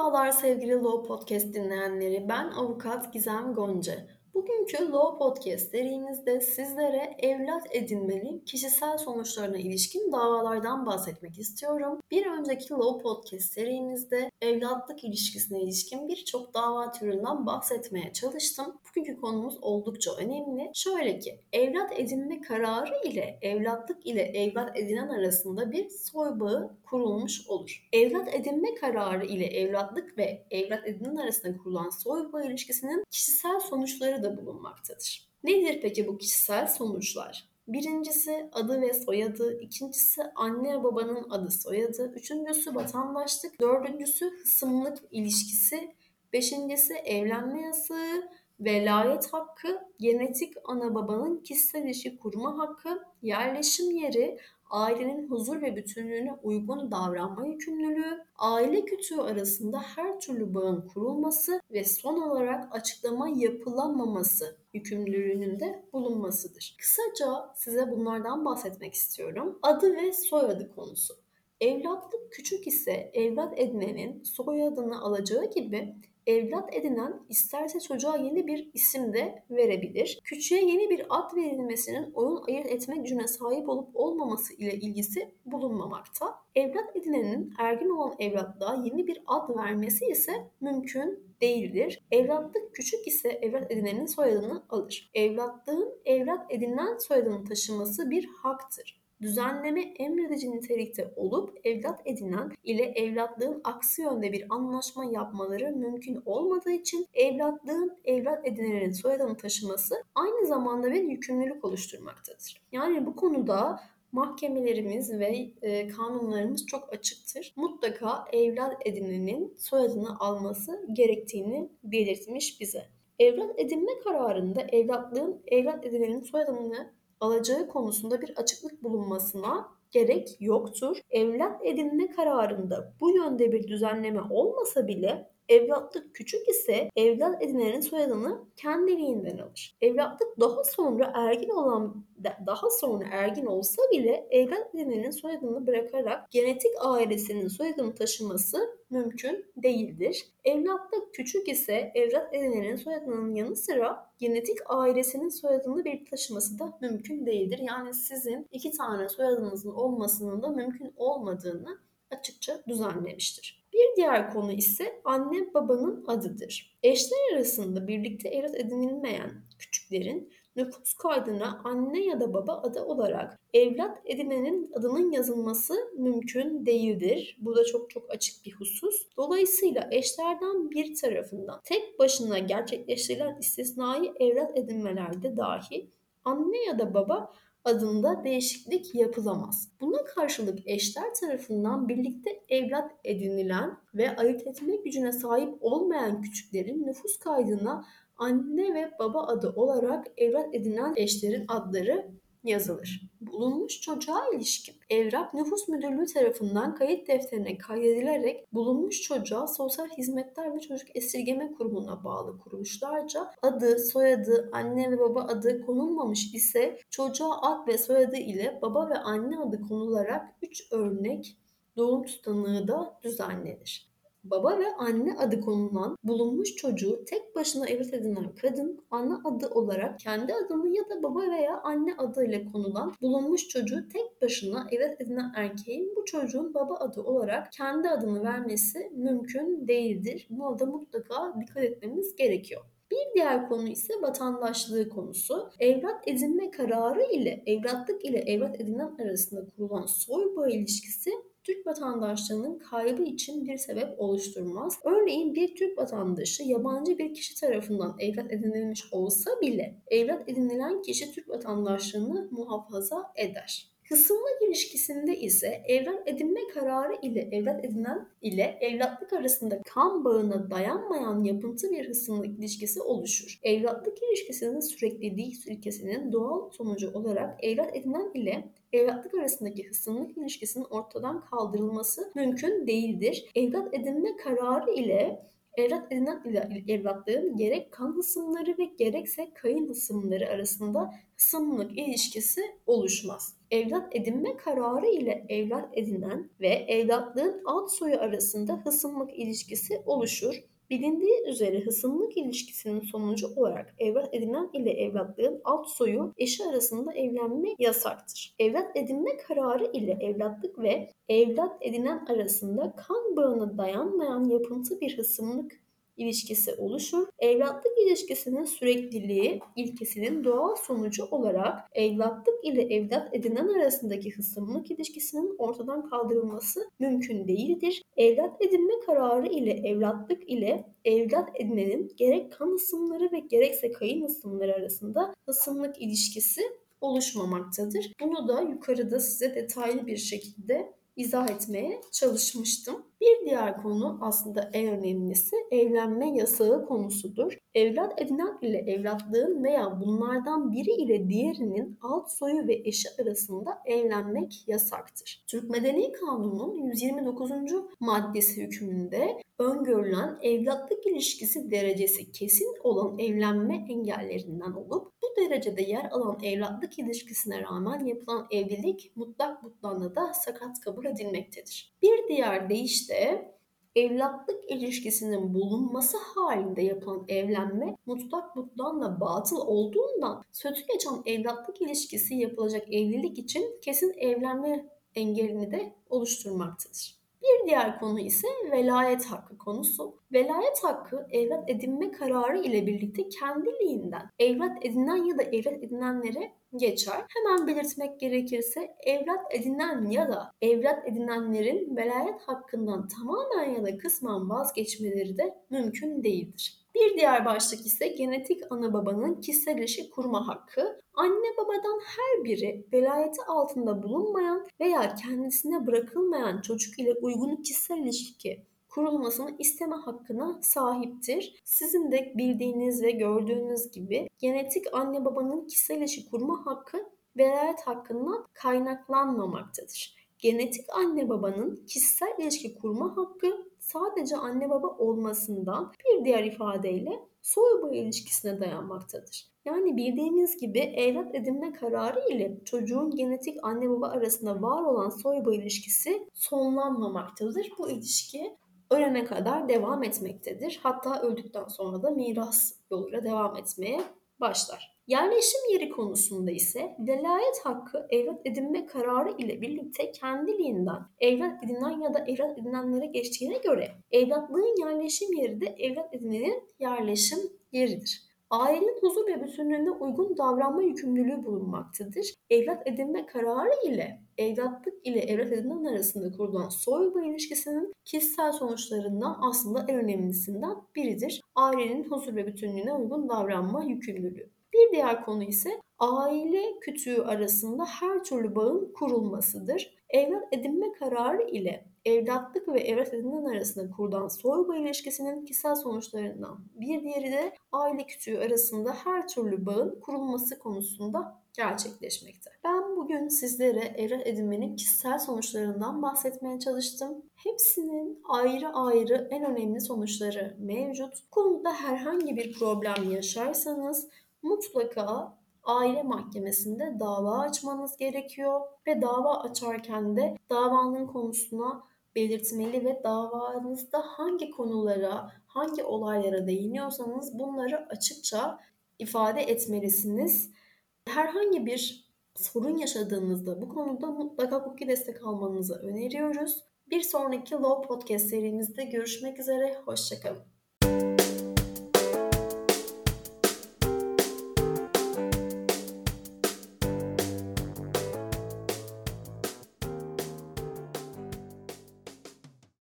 Merhabalar sevgili Law Podcast dinleyenleri. Ben avukat Gizem Gonca. Bugünkü Law Podcast serimizde sizlere evlat edinmenin kişisel sonuçlarına ilişkin davalardan bahsetmek istiyorum. Bir önceki Law Podcast serimizde evlatlık ilişkisine ilişkin birçok dava türünden bahsetmeye çalıştım. Bugünkü konumuz oldukça önemli. Şöyle ki, evlat edinme kararı ile evlatlık ile evlat edinen arasında bir soy bağı kurulmuş olur. Evlat edinme kararı ile evlatlık ve evlat edinen arasında kurulan soy bağı ilişkisinin kişisel sonuçları da bulunmaktadır. Nedir peki bu kişisel sonuçlar? Birincisi adı ve soyadı, ikincisi anne babanın adı soyadı, üçüncüsü vatandaşlık, dördüncüsü hısımlık ilişkisi, beşincisi evlenme yasağı, velayet hakkı, genetik ana babanın kişisel ilişki kurma hakkı, yerleşim yeri, ailenin huzur ve bütünlüğüne uygun davranma yükümlülüğü, aile kütüğü arasında her türlü bağın kurulması ve son olarak açıklama yapılamaması yükümlülüğünün de bulunmasıdır. Kısaca size bunlardan bahsetmek istiyorum. Adı ve soyadı konusu. Evlatlık küçük ise evlat edinenin soyadını alacağı gibi evlat edinen isterse çocuğa yeni bir isim de verebilir. Küçüğe yeni bir ad verilmesinin oyun ayırt etme gücüne sahip olup olmaması ile ilgisi bulunmamakta. Evlat edinenin ergin olan evlatlığa yeni bir ad vermesi ise mümkün değildir. Evlatlık küçük ise evlat edinenin soyadını alır. Evlatlığın evlat edinilen soyadını taşıması bir haktır düzenleme emredici nitelikte olup evlat edinen ile evlatlığın aksi yönde bir anlaşma yapmaları mümkün olmadığı için evlatlığın evlat edinenin soyadını taşıması aynı zamanda bir yükümlülük oluşturmaktadır. Yani bu konuda mahkemelerimiz ve e, kanunlarımız çok açıktır. Mutlaka evlat edinenin soyadını alması gerektiğini belirtmiş bize. Evlat edinme kararında evlatlığın evlat edinenin soyadını alacağı konusunda bir açıklık bulunmasına gerek yoktur. Evlat edinme kararında bu yönde bir düzenleme olmasa bile Evlatlık küçük ise evlat edinenin soyadını kendiliğinden alır. Evlatlık daha sonra ergin olan daha sonra ergin olsa bile evlat edinenin soyadını bırakarak genetik ailesinin soyadını taşıması mümkün değildir. Evlatlık küçük ise evlat edinenin soyadının yanı sıra genetik ailesinin soyadını bir taşıması da mümkün değildir. Yani sizin iki tane soyadınızın olmasının da mümkün olmadığını açıkça düzenlemiştir. Bir diğer konu ise anne babanın adıdır. Eşler arasında birlikte evlat edinilmeyen küçüklerin nüfus kaydına anne ya da baba adı olarak evlat edinenin adının yazılması mümkün değildir. Bu da çok çok açık bir husus. Dolayısıyla eşlerden bir tarafından tek başına gerçekleştirilen istisnai evlat edinmelerde dahi anne ya da baba adında değişiklik yapılamaz. Buna karşılık eşler tarafından birlikte evlat edinilen ve ayırt etme gücüne sahip olmayan küçüklerin nüfus kaydına anne ve baba adı olarak evlat edinen eşlerin adları yazılır. Bulunmuş çocuğa ilişkin evrak nüfus müdürlüğü tarafından kayıt defterine kaydedilerek bulunmuş çocuğa sosyal hizmetler ve çocuk esirgeme kurumuna bağlı kuruluşlarca adı, soyadı, anne ve baba adı konulmamış ise çocuğa ad ve soyadı ile baba ve anne adı konularak 3 örnek doğum tutanığı da düzenlenir baba ve anne adı konulan bulunmuş çocuğu tek başına evlat edinen kadın ana adı olarak kendi adını ya da baba veya anne adıyla konulan bulunmuş çocuğu tek başına evlat edinen erkeğin bu çocuğun baba adı olarak kendi adını vermesi mümkün değildir. Buna da mutlaka dikkat etmemiz gerekiyor. Bir diğer konu ise vatandaşlığı konusu. Evlat edinme kararı ile evlatlık ile evlat edinen arasında kurulan soy bağı ilişkisi Türk vatandaşlığının kaybı için bir sebep oluşturmaz. Örneğin bir Türk vatandaşı yabancı bir kişi tarafından evlat edinilmiş olsa bile evlat edinilen kişi Türk vatandaşlığını muhafaza eder. Kısımlık ilişkisinde ise evlat edinme kararı ile evlat edinen ile evlatlık arasında kan bağına dayanmayan yapıntı bir hısımlık ilişkisi oluşur. Evlatlık ilişkisinin sürekliliği ilkesinin doğal sonucu olarak evlat edinen ile evlatlık arasındaki hısımlık ilişkisinin ortadan kaldırılması mümkün değildir. Evlat edinme kararı ile Evlat edinen ile evlatlığın gerek kan hısımları ve gerekse kayın hısımları arasında hısımlık ilişkisi oluşmaz. Evlat edinme kararı ile evlat edinen ve evlatlığın alt soyu arasında hısımlık ilişkisi oluşur. Bilindiği üzere hısımlık ilişkisinin sonucu olarak evlat edinen ile evlatlığın alt soyu eşi arasında evlenme yasaktır. Evlat edinme kararı ile evlatlık ve evlat edinen arasında kan bağına dayanmayan yapıntı bir hısımlık ilişkisi oluşur. Evlatlık ilişkisinin sürekliliği ilkesinin doğal sonucu olarak evlatlık ile evlat edinen arasındaki hısımlık ilişkisinin ortadan kaldırılması mümkün değildir. Evlat edinme kararı ile evlatlık ile evlat edinenin gerek kan ısımları ve gerekse kayın ısımları arasında hısımlık ilişkisi oluşmamaktadır. Bunu da yukarıda size detaylı bir şekilde izah etmeye çalışmıştım. Bir diğer konu aslında en önemlisi evlenme yasağı konusudur. Evlat edinen ile evlatlığın veya bunlardan biri ile diğerinin alt soyu ve eşi arasında evlenmek yasaktır. Türk Medeni Kanunu'nun 129. maddesi hükmünde öngörülen evlatlık ilişkisi derecesi kesin olan evlenme engellerinden olup bu derecede yer alan evlatlık ilişkisine rağmen yapılan evlilik mutlak mutlağına da sakat kabul edilmektedir. Bir diğer deyişle evlatlık ilişkisinin bulunması halinde yapılan evlenme mutlak mutlağına batıl olduğundan sözü geçen evlatlık ilişkisi yapılacak evlilik için kesin evlenme engelini de oluşturmaktadır. Bir diğer konu ise velayet hakkı konusu. Velayet hakkı evlat edinme kararı ile birlikte kendiliğinden evlat edinen ya da evlat edinenlere geçer. Hemen belirtmek gerekirse evlat edinen ya da evlat edinenlerin velayet hakkından tamamen ya da kısmen vazgeçmeleri de mümkün değildir. Bir diğer başlık ise genetik ana babanın kişisel ilişki kurma hakkı. Anne babadan her biri velayeti altında bulunmayan veya kendisine bırakılmayan çocuk ile uygun kişisel ilişki kurulmasını isteme hakkına sahiptir. Sizin de bildiğiniz ve gördüğünüz gibi genetik anne babanın kişisel ilişki kurma hakkı velayet hakkından kaynaklanmamaktadır. Genetik anne babanın kişisel ilişki kurma hakkı sadece anne baba olmasından bir diğer ifadeyle soy bağı ilişkisine dayanmaktadır. Yani bildiğimiz gibi evlat edinme kararı ile çocuğun genetik anne baba arasında var olan soy bağı ilişkisi sonlanmamaktadır. Bu ilişki ölene kadar devam etmektedir. Hatta öldükten sonra da miras yoluyla devam etmeye başlar. Yerleşim yeri konusunda ise velayet hakkı evlat edinme kararı ile birlikte kendiliğinden evlat edinen ya da evlat edinenlere geçtiğine göre evlatlığın yerleşim yeri de evlat edinenin yerleşim yeridir. Ailenin huzur ve bütünlüğüne uygun davranma yükümlülüğü bulunmaktadır. Evlat edinme kararı ile evlatlık ile evlat edinen arasında kurulan soy ilişkisinin kişisel sonuçlarından aslında en önemlisinden biridir. Ailenin huzur ve bütünlüğüne uygun davranma yükümlülüğü. Bir diğer konu ise aile kütüğü arasında her türlü bağın kurulmasıdır. Evlat edinme kararı ile evlatlık ve evlat edinen arasında kurulan soy ilişkisinin kişisel sonuçlarından bir diğeri de aile kütüğü arasında her türlü bağın kurulması konusunda gerçekleşmekte. Ben bugün sizlere evlat edinmenin kişisel sonuçlarından bahsetmeye çalıştım. Hepsinin ayrı ayrı en önemli sonuçları mevcut. Konuda herhangi bir problem yaşarsanız mutlaka aile mahkemesinde dava açmanız gerekiyor ve dava açarken de davanın konusuna belirtmeli ve davanızda hangi konulara, hangi olaylara değiniyorsanız bunları açıkça ifade etmelisiniz. Herhangi bir sorun yaşadığınızda bu konuda mutlaka hukuki destek almanızı öneriyoruz. Bir sonraki Law Podcast serimizde görüşmek üzere, hoşçakalın.